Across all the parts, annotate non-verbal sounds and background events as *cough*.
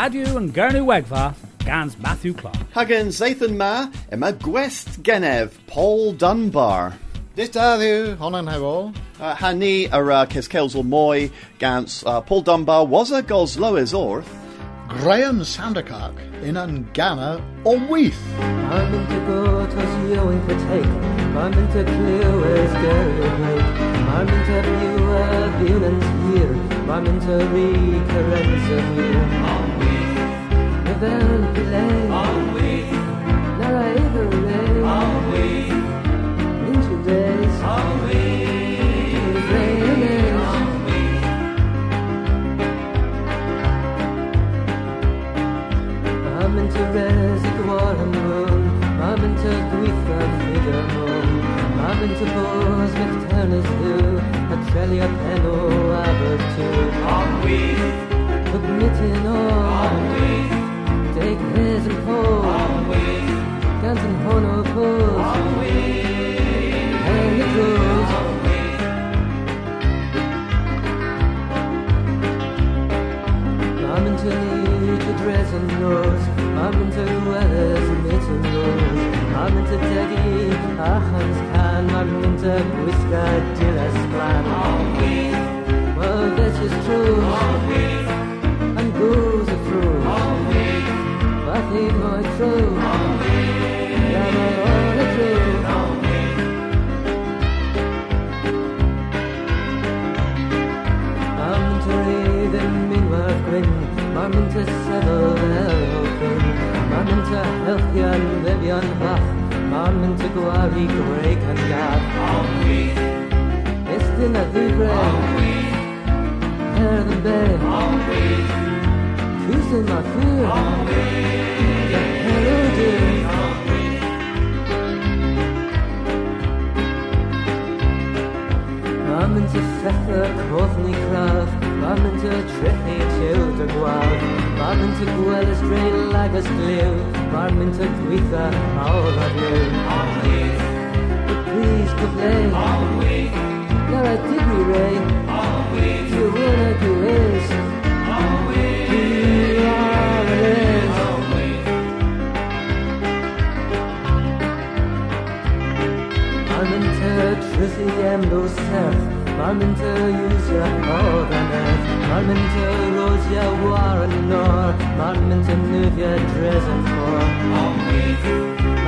Radio and Gernu Wegva, Gans Matthew Clark. Hagen Zathan Ma, Emma Gwest Genev, Paul Dunbar. Dit daddiw, honan hewol. Uh, Hani ara Keskelsel Moy, Gans uh, Paul Dunbar was a Gosloes Orth. Graham Sandercock in an Ghana on Weath. I'm into go tos you in for take. I'm into clear as Gary Lake. I'm into view a Bunans here. I'm into recurrence here. On Weath. The Van Play. On Weath. Nara Everett. On Weath. Into days. On Weath. Figure Moon. I'm into Bosmith A Trelia. On Weath. Take his and pole. On Weath. Guns and Hono Pose. On Weath. All of you. Weath. But please, Weath. Now I did me, Ray. Weath. You wanna do is. On Weath. You are a. On Weath. I'm into Truthy and. I'm into use your Northern Earth. I'm into Rosia Warren Nor. I'm into Nuvia Dresden for. On Weath.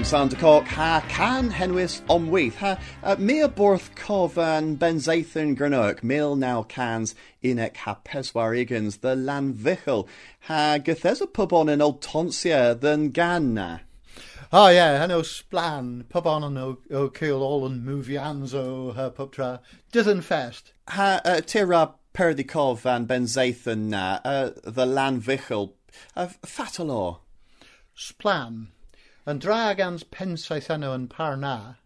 Graham Sandercock, ha can henwis omweith, ha uh, mere borth cov and benzathan granurk, mil now cans inek ha peswar igans, the lan vichel, ha gathes a pub on an old tonsia than ganna. Oh yeah, and o splan, pub on and o, o kill all and movians o her pub tra. Dithen fest. Ha uh, tira perdikov and benzathan na, uh, the lan vichel, uh, fatalor. Splan. And dragans pensaithano and parna.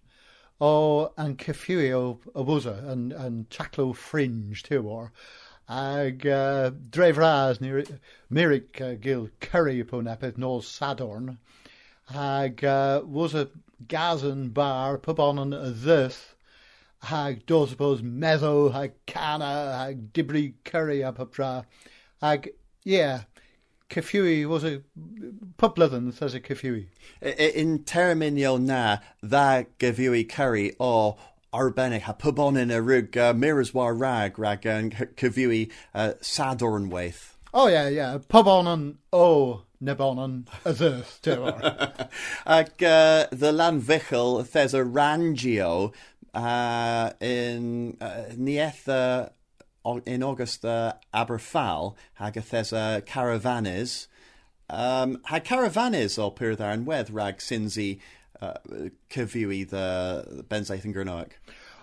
O and kefui o o buzzer and and chaclo fringe too or. Ag uh, drevras near Mirik uh, gil curry upon epith nos sadorn. Ag uh, was a gazan bar pub on an this. Ag dos suppose mezo ag cana ag dibri curry up up tra. Ag yeah. Kefui was a publyddyn says a kefui. I- I- In terminio na, dda gyfywi curry o arbennig ha pubonin a rug uh, miras war rag rag an cyfui uh, sadorn waith. Oh yeah, yeah. Pub on and oh nebon on as earth too. Ac uh, the lan fichel, there's a rangio uh, in uh, nieth uh, o- in August uh, Aberfal, hag caravanes. Um, hag caravanes o pyr and wedd rag sinzi uh, the benzaeth yn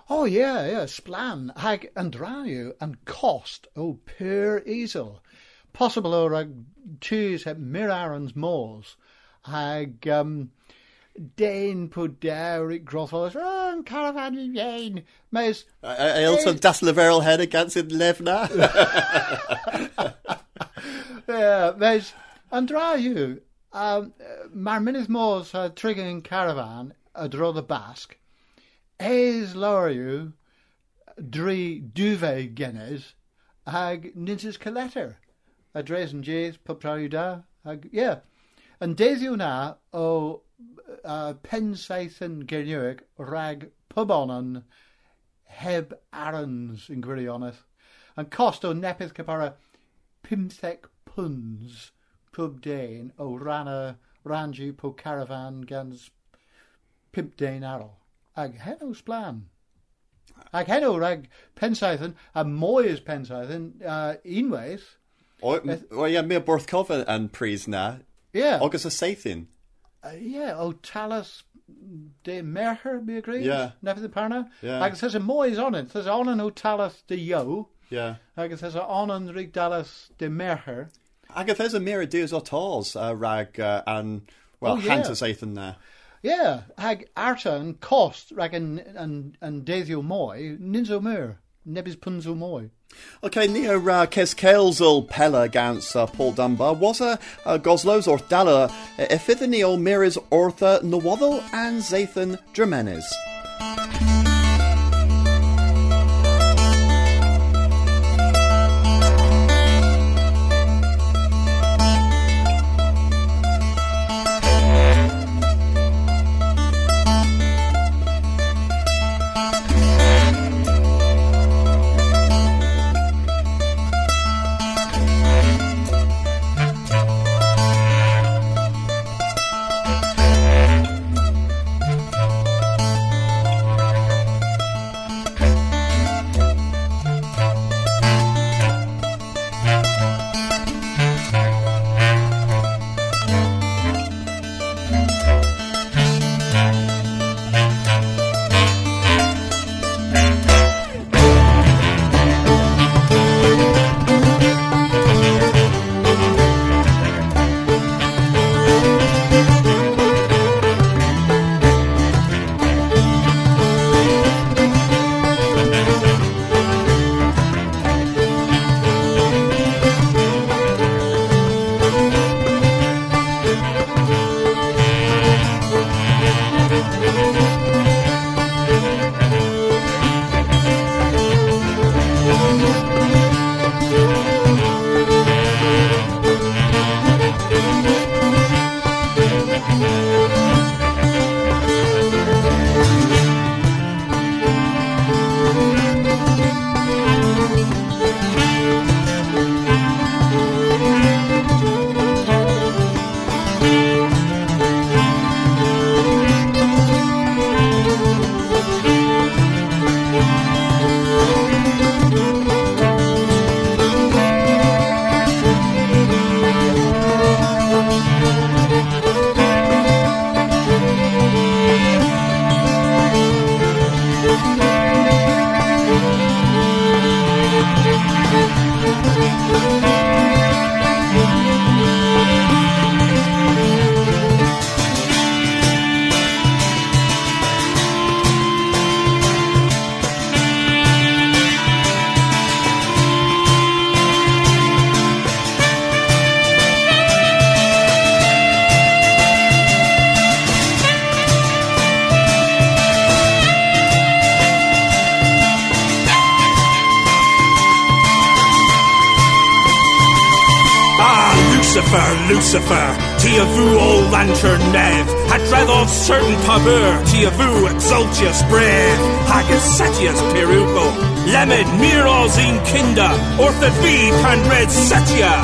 oh yeah, yeah. Splan hag and drayu and cost oh pure easel. Possible or rag at Mirarans Moors hag um Dane put down it grothos oh caravan in Dane. Mes I also das head against in Levna. *laughs* Yeah, there's Andrayu. Um, maar minnes moors uh, triggering caravan a dro the Basque. Lower you drie duvet genes hag ninses collector. A dres and jays pub da hag yeah. And desio na o uh, pensaithen genuig rag pubonon heb arons in gwirioneth. And cost o nepith capara pimthec puns pub dain o rana ranju po caravan gans pimp dain arrow. Ag heno's plan. Ag heno rag pensaithen a moyes pensaithen uh, unwaith. O, o ie, mi o borth cofa yn pris na. Yeah. Agus a seithyn. Uh, yeah, o talas de merher, be agree? Yeah. Never the parna? Yeah. Ag says a moyes on it. Says on o talas de yo. Yeah. Ag says on an rig dalas de merher. Agus there's a mirror dues o tals uh, rag uh, an, well, Oh, yeah. hant a seithyn na. Yeah, hag arta and cost rag and and an desio moy ninzo mer nebis punzo moy. Okay, o uh, ces Caelsel pella gans uh, Paul Dunbar was a uh, goslos or dala e fydd mirrors ortha nawaddle and Zathan Dramenes. Lucifer, Lucifer, Tia old lantern nev, had dread of certain pabur, tia vu exultius brev, haggis setius perugo, lemon miros in kinda, ortha vi pan red setia,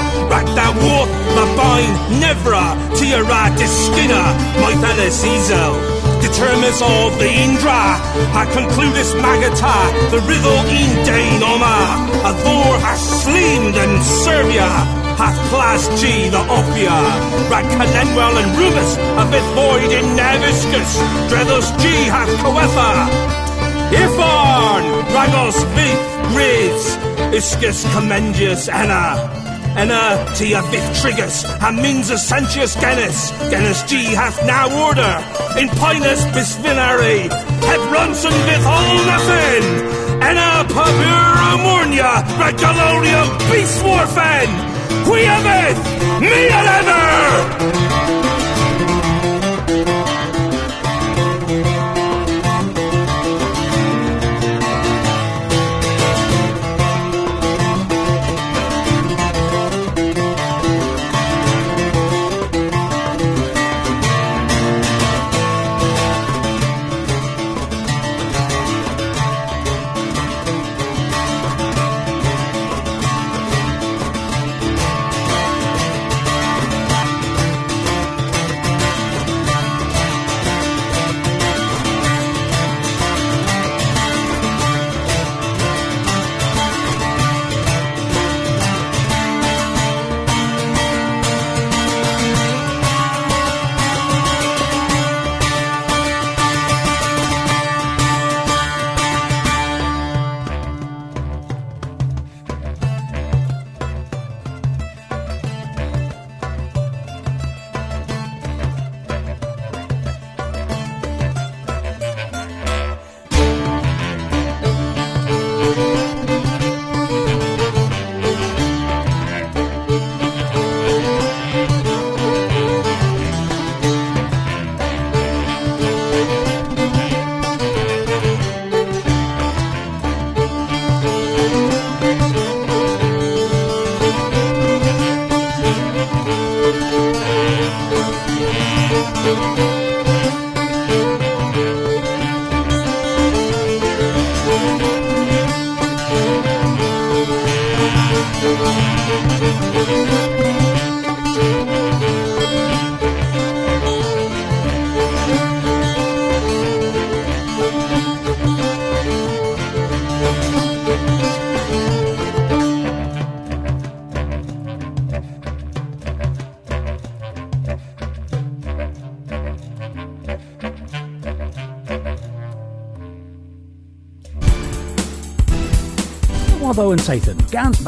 wolf, la bine, nevra, tia ra diskina, mythelis ezel. Determines of the Indra, ha concludis magata, the riddle in a thor has slimed and Serbia, hath plas G the Ophia, rag Calenwell and Rubus, a bit void in Naviscus, Dredos G hath Coetha, Ifon, Ragos Vith, Riz, Iscus Commendius Anna. Enna tia fifth trigus, a means of Sanctius Genus, Genus G hath now order, in Pinus bisvinary, heb Ronson with all nothing, Enna pabura mornia, regaloria beastwarfen, quiameth, me ever!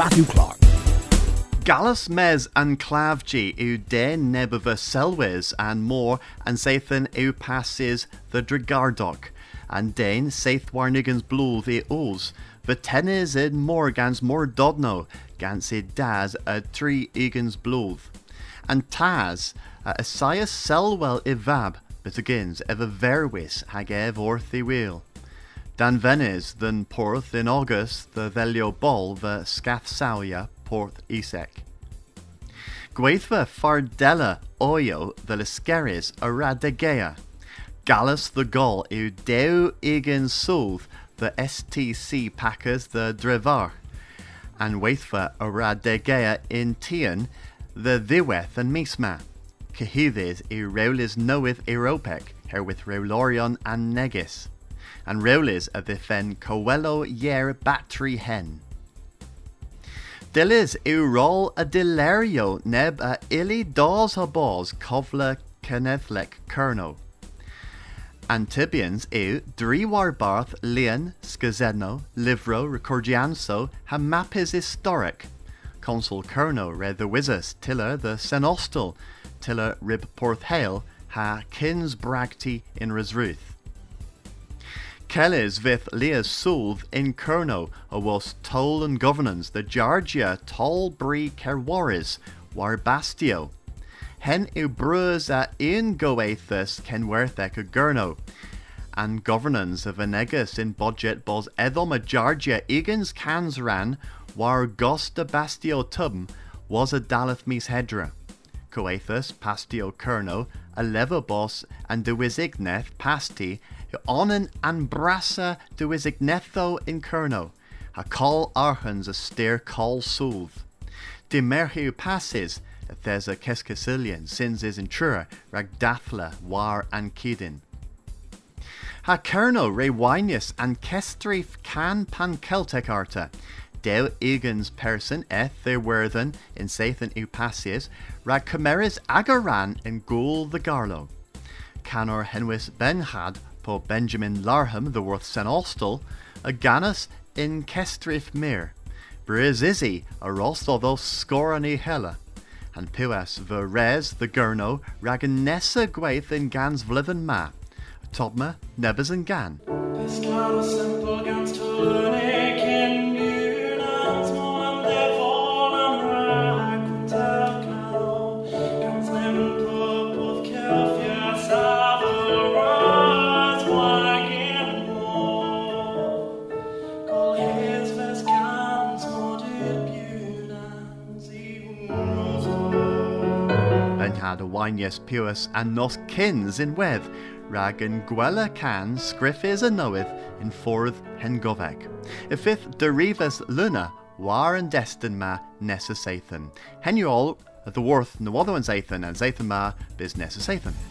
Matthew Clark. Gallus mes and clavgi u de nebova selwes and more and Sathan u passes the Dragardoc and Dane saith warnigans blue the os Vetenes in more gans more dodno gans i daz a tree egans blood and Taz a Esaias selwell ivab but agains ever verwis hag ev orth i wheel. Dan Venes than Porth in August the Velio Bol the Scath Sauia Porth Isek. Gweithva Fardella Oyo the Liskeris Aradegea. Gallus the Gol u Deu Igen Sulth the STC Packers the Drevar. And Waithva Aradegea in Tian the Dhiweth and Misma. Cahidhes i Reulis knoweth Eropec, herewith Reulorion and Negis and Reulis a ddiffen Coelho Yer Battery Hen. Yw rôl a dilerio neb a ili dos o bos cofla cenedlec Kerno. Antibians yw driwar barth lian, scazeno, livro, recordianso, ha mapis historic. Consul Kerno red the wizas tiller the senostal, tiller rib porth hail, ha kins bragti in resruth. Kellys vith Leas Sulv in Kerno, a was toll and governance the Georgia toll bri kerwaris, war bastio. Hen u brus a in goethus ken werthek a gurno. And governance of Venegas in budget bos edom a Georgia igans cans ran, war gosta bastio tubm was a daleth mis hedra. coethus pastio kerno, a levobos and duisigneth pasti, onen an brassa duisignetho in kerno, a call archans a steer call sooth. Dimerhiu passes, thesa keskasilian, sins is intura, rag dathla, war and kidin. Ha kerno re winius and kestrif can pan Celtic arta, Deu igans person eth their worthen in Sathan upasius, rag agaran in Ghoul the Garlo. Canor henwis benhad po Benjamin Larham the worth Sen a ganus in Kestrif mir. Briz izzy a rostoddo scorani hella. And puas ver res the gurno ragan nessa gwaith in gans vliven ma. Tobma nebas and gan. A winius puas and nos kins in weth, rag and gwella can scriffis a knoweth in forth hen govek. Ifith derivas luna, war and destin ma nessa sathan. Hen you all the worth other one zathan and zathan ma bis nessa sathan.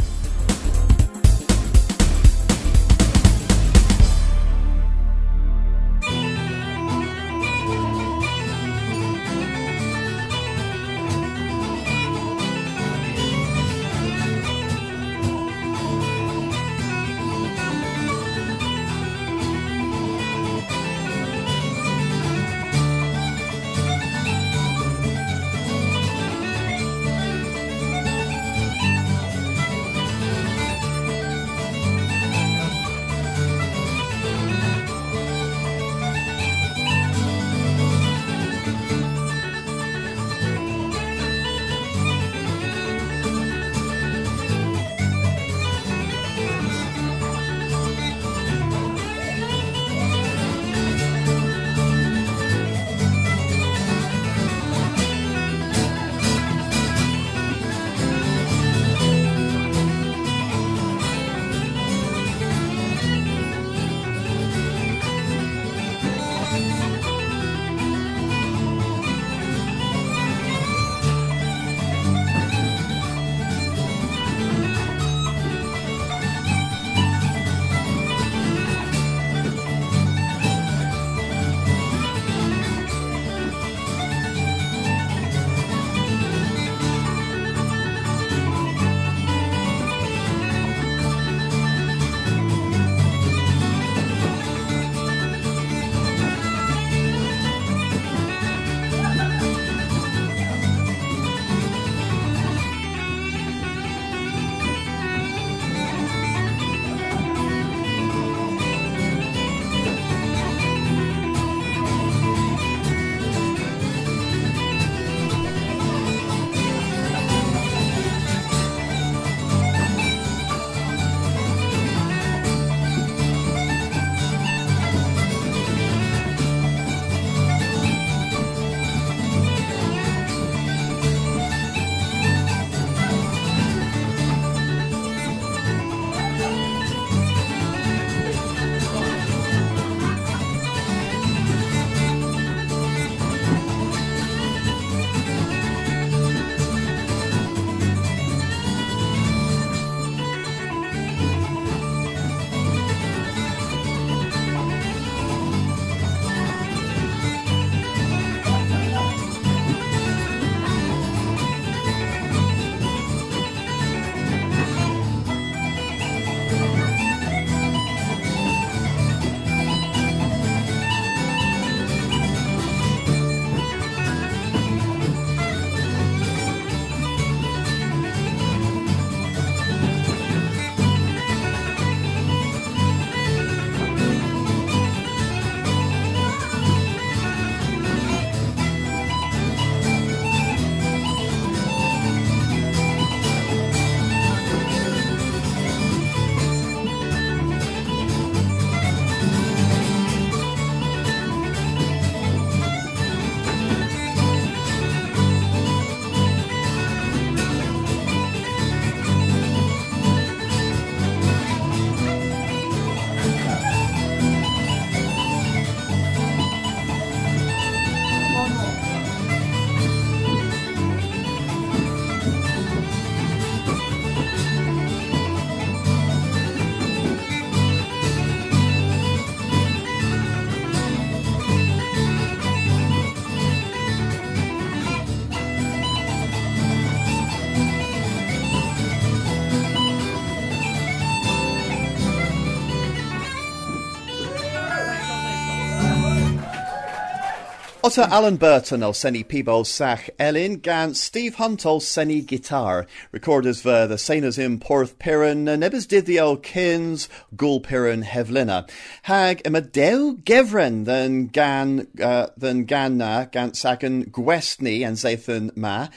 Otta Alan Burton o Senny Peebo Sach Elin gan Steve Hunt o Senny Guitar. Recorders ver the Sainers in Porth Piran did the Diddio Kins Gul Piran Hevlina. Hag ima dew Gevren than gan uh, than gan na gan sagan Gwestni and Zathan Ma.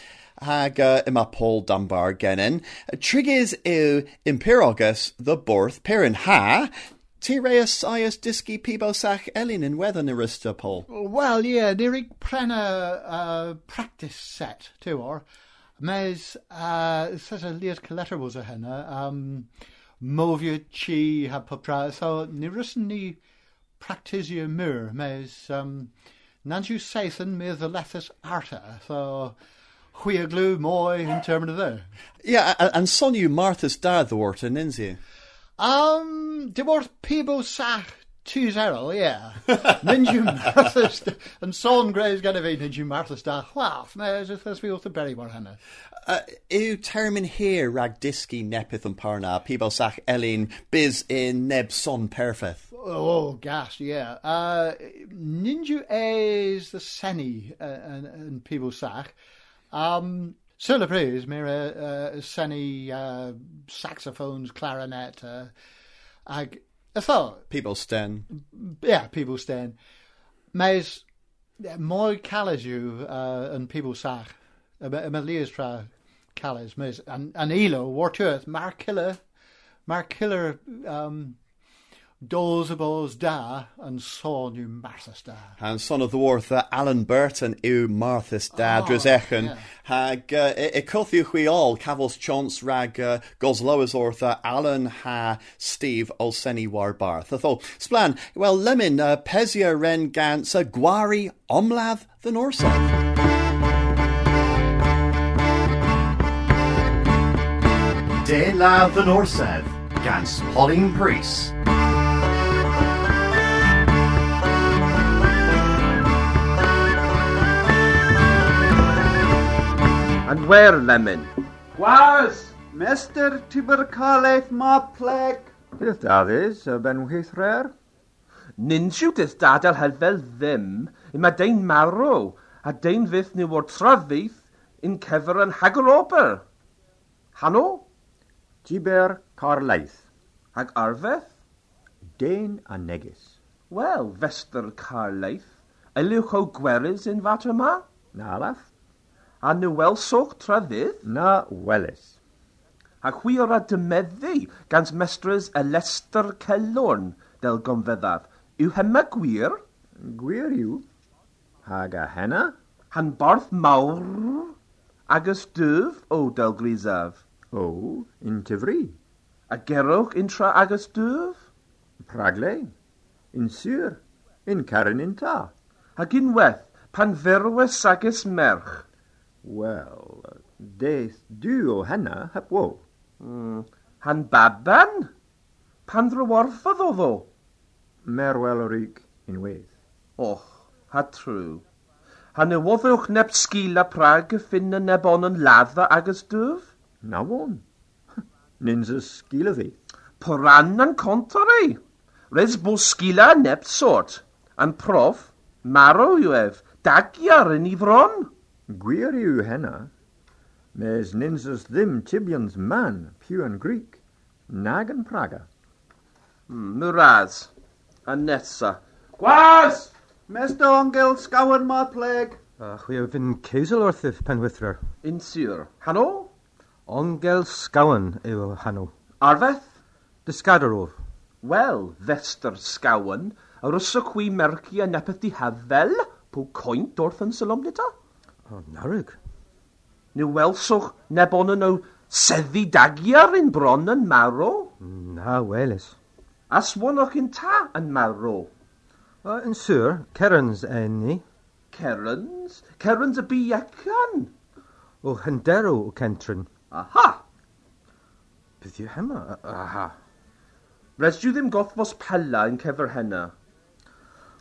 Hag uh, ima Paul Dunbar genin. Trigis eu impirogus the Borth Piran ha. Tireus ias disci Peebo Sach Elin in weather Narista Paul. Well, yeah, nirig prena uh, practice set too, or mes uh, such a liat collector was a henna um movia chi ha popra so nirus ni practisia mur mes um nanju sathan me the lethus arta so huia glue moi in term of there. Yeah, and son you Martha's dad the Wharton Ninzi. Um, de wordt people sach 2-0, yeah. *laughs* Ninju Martha's, and Son Gray's gonna be Ninju Martha's da mes ys ys fi wrth y beri mor hynny. Uh, yw termyn here rag disgi nepith yn parna, people sach Elin biz in neb son perfeth. Oh, gosh, yeah. Uh, Ninju is the Seni uh, and, and people sach. Um, Sur le prise, mir uh, Seni uh, saxophones, clarinet, uh, ag, ytho, People sten. yeah, people stand. Mas moi calas yw uh, yn people sach. Y mae lias tra calas. Mas an, an ilo, war tuath, mar killer, mar killer um, dos y bos da and son yw marthas da. And son of the Wharth, uh, Alan Burton yw Martha's dad, Oh, dres echen. yeah. Hag, uh, e, e cwthiw chwi all, cafos chance rag uh, gosloas orth uh, Alan ha Steve Olseni war barth. Atho, splan, well, lemon, uh, pesia ren gans, uh, gwari omlath the Norseth. De Lav the Norseth, Gans Pauline Priest. And where, Lemon? Was, Mr. Tuberculaeth ma pleg. Beth dafis, y benwchith rher? Ninsiw dydd dadal helfel ddim, i mae dein marw, a dein fydd ni wrth trafydd in cefer yn hagor ober. Hano, Tiber Carlaeth, ag arfeth? Dain a Negus. Wel, fester carleith, yliwch o gweris in fat yma, Na alaf? a ny welsoch trafydd na welys. A chwi ora dymeddi gans mestres y Lester Celwn del gonfeddaf. Yw hema gwir? Gwir yw. Hag a henna? Han barth mawr agos dyf o del grisaf. O, in tyfri. A gerwch intra agos dyf? Pragle, In sur, In carin un ta. Hag unwaith, pan ferwes agos merch. Wel, des du o hynna, heb wo. Mm. Han baban? Pan ddryworfodd oedd o? Merwel o'r ig unwaith. Och, ha trw. Han ywoddwch neb sgila prag y ffyn y neb on yn ladda agos dyf? Na won. Hm, Nins y sgila fi. Poran yn contor ei. Res bo sgila neb sort. An prof, marw yw ef. Dagiar yn i fron. Gwir yw henna, mes ninsys ddim tibians man piw yn Greek, nag yn Praga. Mm, a nesa. Gwas! Mes dy ongel sgawen ma pleg. Ach, wy fy'n ceisel wrthyf penwythrar. Un sir. Hano? Ongel sgawen yw hano. Arfeth? Dysgadar o'r. Wel, fester sgawen, a ryswch wy merci a nepeth di hefel, pw coint wrth yn sylom nita? O, narig. Ni welswch neb ond yn o seddi dagiar yn bron yn marw. Na, weles. As wonwch yn ta yn marw. Uh, yn sur, Kerens en ni. Kerens? Cerans y biacan? O hynderw o Kentrin. Aha! Bydd yw hema? Aha. Res yw ddim gothfos pella yn cefer henna.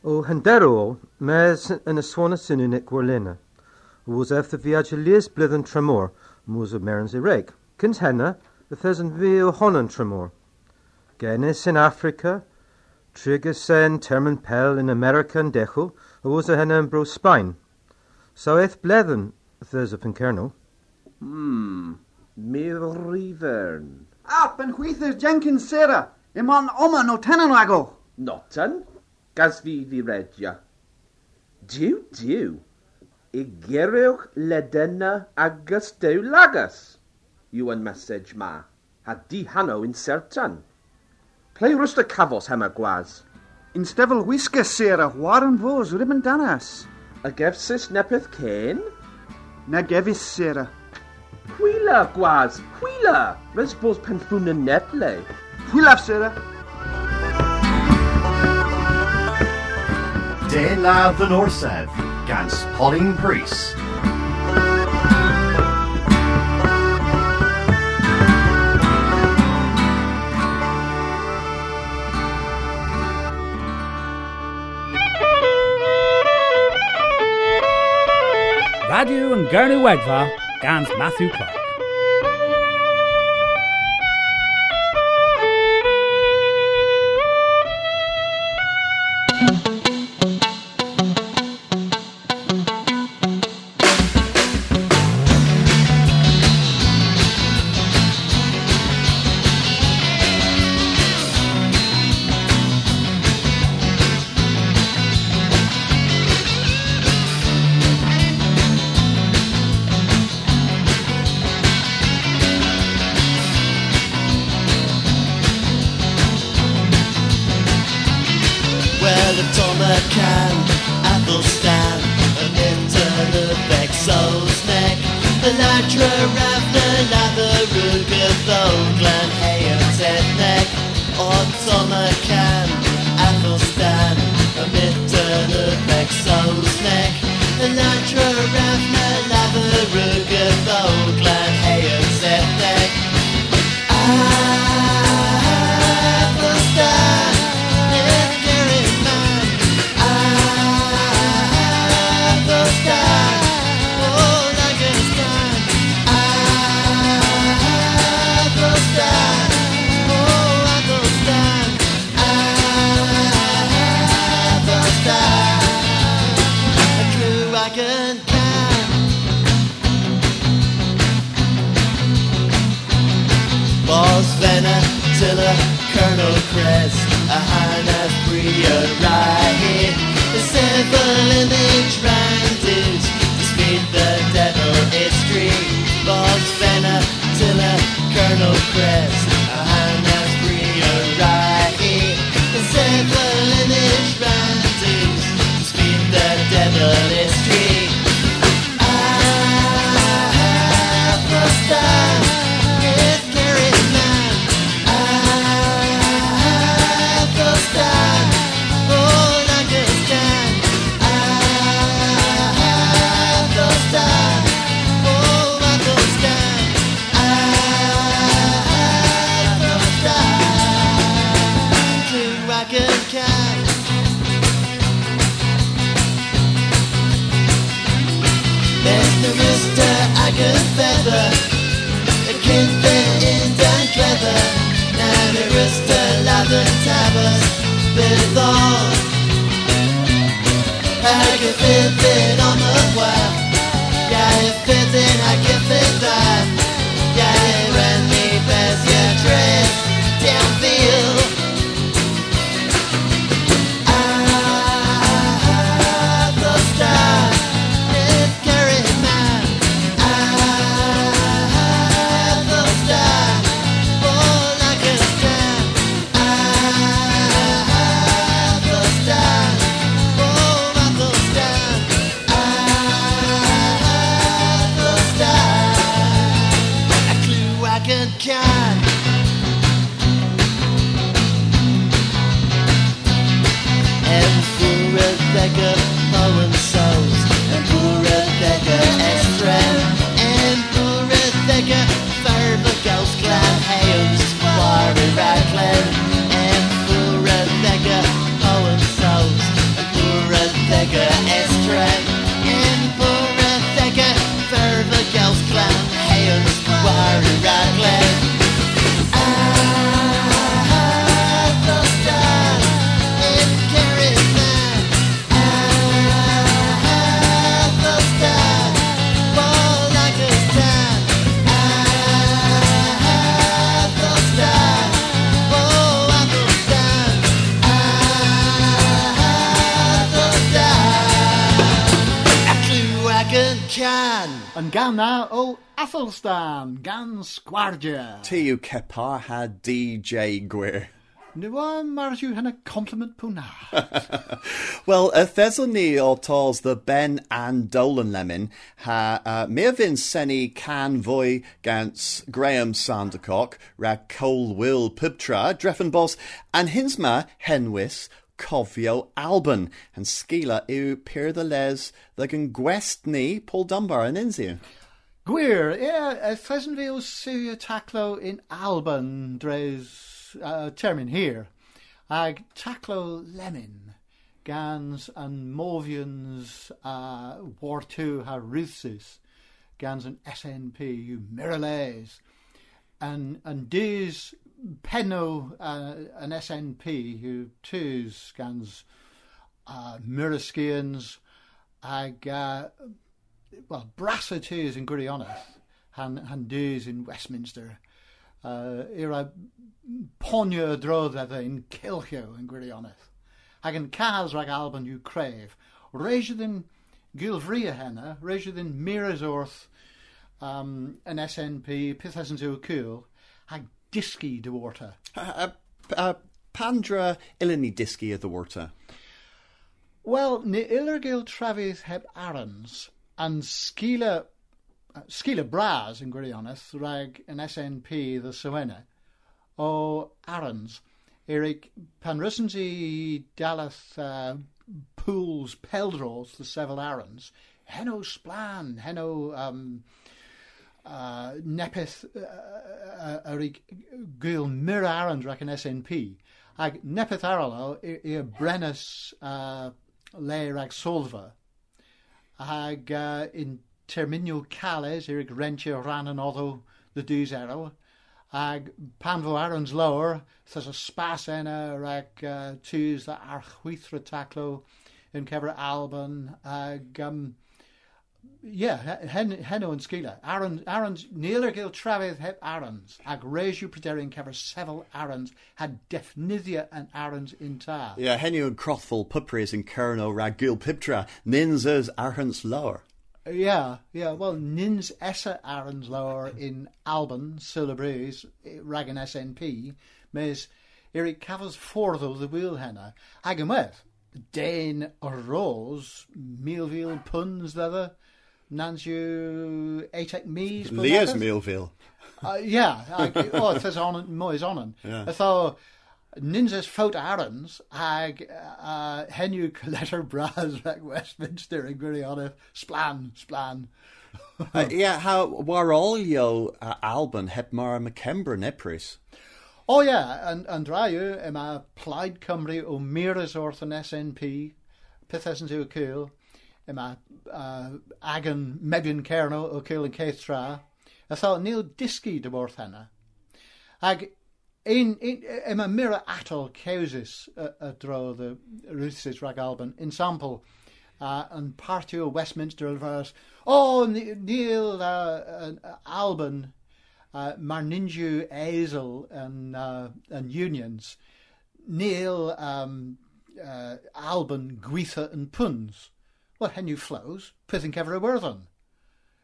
O hynderw o, mes yn y swan y synwnig wyrlena. O was ef the viage lies blydd yn tremor, mwys o merens i reg. Cyns henna, y thes yn fi o hon yn tremor. Genis in Africa, Trigus en termen pel in America and decho, a was a henna bro Spain. So eth blethen, there's up in Colonel. Hmm, Meryl Rivern. Ap yn chwythyr Jenkins Sarah. Iman oma no tenan ago. Notan, gas fi fi redia. Diw, diw. I gerywch ledyna agos dew lagas. Yw yn mesaj ma. A di hanno in sertan. Play rwst y cafos hema gwaz. In stefel whiskas Sarah, waren vos ribbon danas. A gefsys nepeth cen? Na gefis Sarah. Hwyla, gwaz, hwyla. Res bos penffwn yn netle. Hwylaf Sarah. De la the Norsef, gans Pauline Priest. Radio and Gurney Wedva, Gans Matthew Clark. Colonel Crest, a Hannah, Bria, Ryan, the seven image ranges, to speed the devil is street. Balls, Venna, Tilla, Colonel Crest, Tabas Bit all Agatha bit on the web Yeah, it fit in Agatha that Stan. And gan na o Athelstan, gan Sgwardia. Tu kepar ha DJ Gwir. Nwa mar yw hynna compliment pwna. *laughs* Well, y thesol ni o tos the Ben and Dolan Lemon ha uh, mi a fin seni can fwy gans Graham Sandercock ra Cole Will Pibtra dreffen bos and hins ma henwys cofio Alban and skila yw pyr the les the gwest ni Paul Dunbar and Insia. Gwir, ie, y pheasant fi taclo in Alban dres uh, termin here. Ag taclo lemon, gans and Movians uh, War II ha gans an SNP yw Miralays, and and dis penno uh, an SNP who twos scans uh, Miraskians ag uh, well, Brassaters in Gwirioneth, han, han in Westminster. Uh, era ponio drodd in Kilchio in Gwirioneth. Hag yn cas rag Alban yw cref. Reisio ddyn gilfria henna, reisio ddyn miras wrth um, an SNP, pithas yn sy'n cool, hag disgi de warta. Uh, uh, Pandra ilini diski of the water. Well, ni ilergil travis heb arans, and skila, uh, skila bras yn gwirioneth, rag an SNP the Sywena, o arans. Eric, pan rysyn i dalath uh, pools peldros the several arans, heno splan, heno um, uh, nepeth uh, uh, erig gwyl mir arans rag an SNP. Ag nepeth aralo i'r brenus uh, le rag solfa. Ag uh, in terminio cales i'r rentio ran an oddo the dus erol. Ag pan fo arons lower, thas a spas enna rag uh, tus the archwythra taclo in Kevra Alban. Ag um, yeah, hen, heno yn sgila. Arons, arons, níl gil trafydd heb arons, ag reisiw pryderin cefer several arons, had defnyddia and arons in ta. Yeah, Henio and Crothful Pupris and Kerno Ragul Piptra, Ninzas Arhans Lower. Yeah, yeah, well, nins essa arons lower in Alban, Silabrees, rag an SNP, mes Eric Cavas fforddol the wheel henna, ag yn wedd, Dain a rose, Mealville puns leather, yw eitek mis. Leas Millville. Uh, yeah, ag, oh, it says on moes on. Yeah. Ytho, ninjas fout arons ag uh, letter *laughs* bras rag Westminster yn gwirionedd splan, splan. uh, yeah, how warolio uh, Alban heb mar McKember nepris. Oh yeah, and, and raiw yma Plaid Cymru o miras wrth yn SNP, pethau sy'n yw cwl, yma uh, agan Mebyon Kernow o cwl yn ceith tra, a tho nil. Ag un, un, yma mira atol cewsis y, y dro the Ruthsis rag Alban, in sample, uh, yn parti o Westminster ylfars, o, ni- Neil uh, uh, Alban, uh, ninju ezel and, uh, and unions, Neil um, uh, Alban gweitha and puns. Well, hen you flows, pith yn werddon.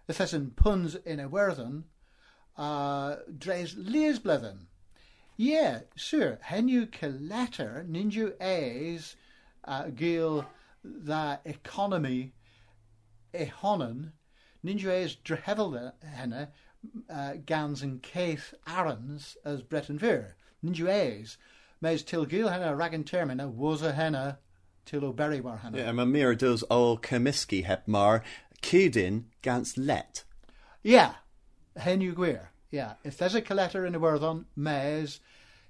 If there's yn puns in a werddon, uh, dres lees blethen. Yeah, sure. You letter ninju ees uh, gil the economy ehonen ninju ees drehevel henne uh, gans and arons as Breton Veer. Ninju ees mes til gil henne ragan termina was a henna til o berry war henna. Yeah, ma mir does o Comiskey heb mar Cudin gans let. Yeah, hen you gwir. Yeah, if there's a collector in the werddon, mes,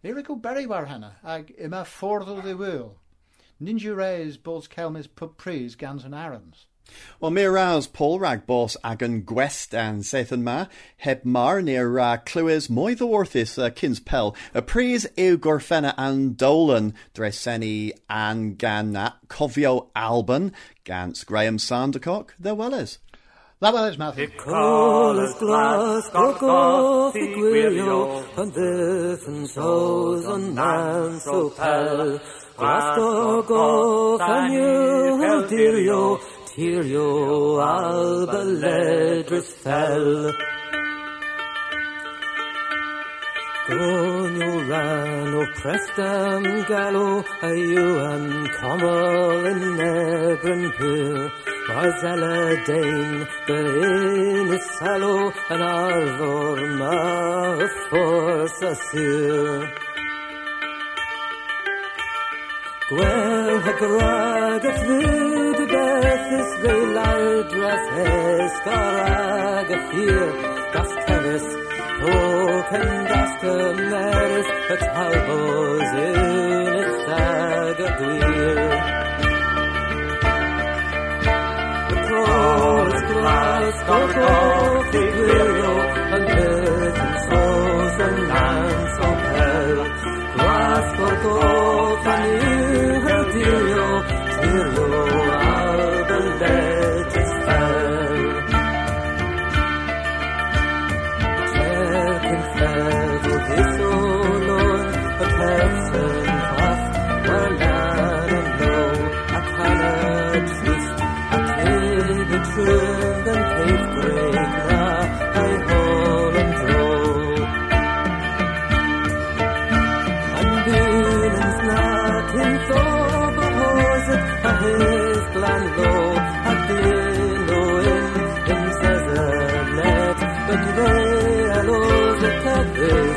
here go berry war hanna, ag ima fforddol de will. Ninju reis bols kelmis pub pris gans and arons. Well, mir rouse Paul rag boss agan gwest and Sethan ma heb mar near uh, clues moi the worthis uh, kins pel a pries ew gorfena and dolan dreseni and gan na cofio alban gans Graham Sandercock there well is. That well is Matthew. Colas glas, gorgoth i gwylio, pan ddydd yn sos yn man so pel. Glas gorgoth a niw hel dirio, Tirio alba ledris fell. Gonio ran oh, o prestam gallo a yuan comel in nebren pur. Was alla dain the in is sallow an arvor ma force assur. Gwel ha grag a y beth is rei lardras hes garag a ffyr das tefys o cendas cymerys y talbos yn y stag a gwir. Y cros glas gorgof i gwiro yn beth yn sos yn lans o hel. Glas gorgof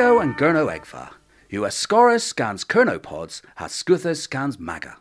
And Gurno Egfa. You are Scorus scans Kernopods has Scuthus scans Maga.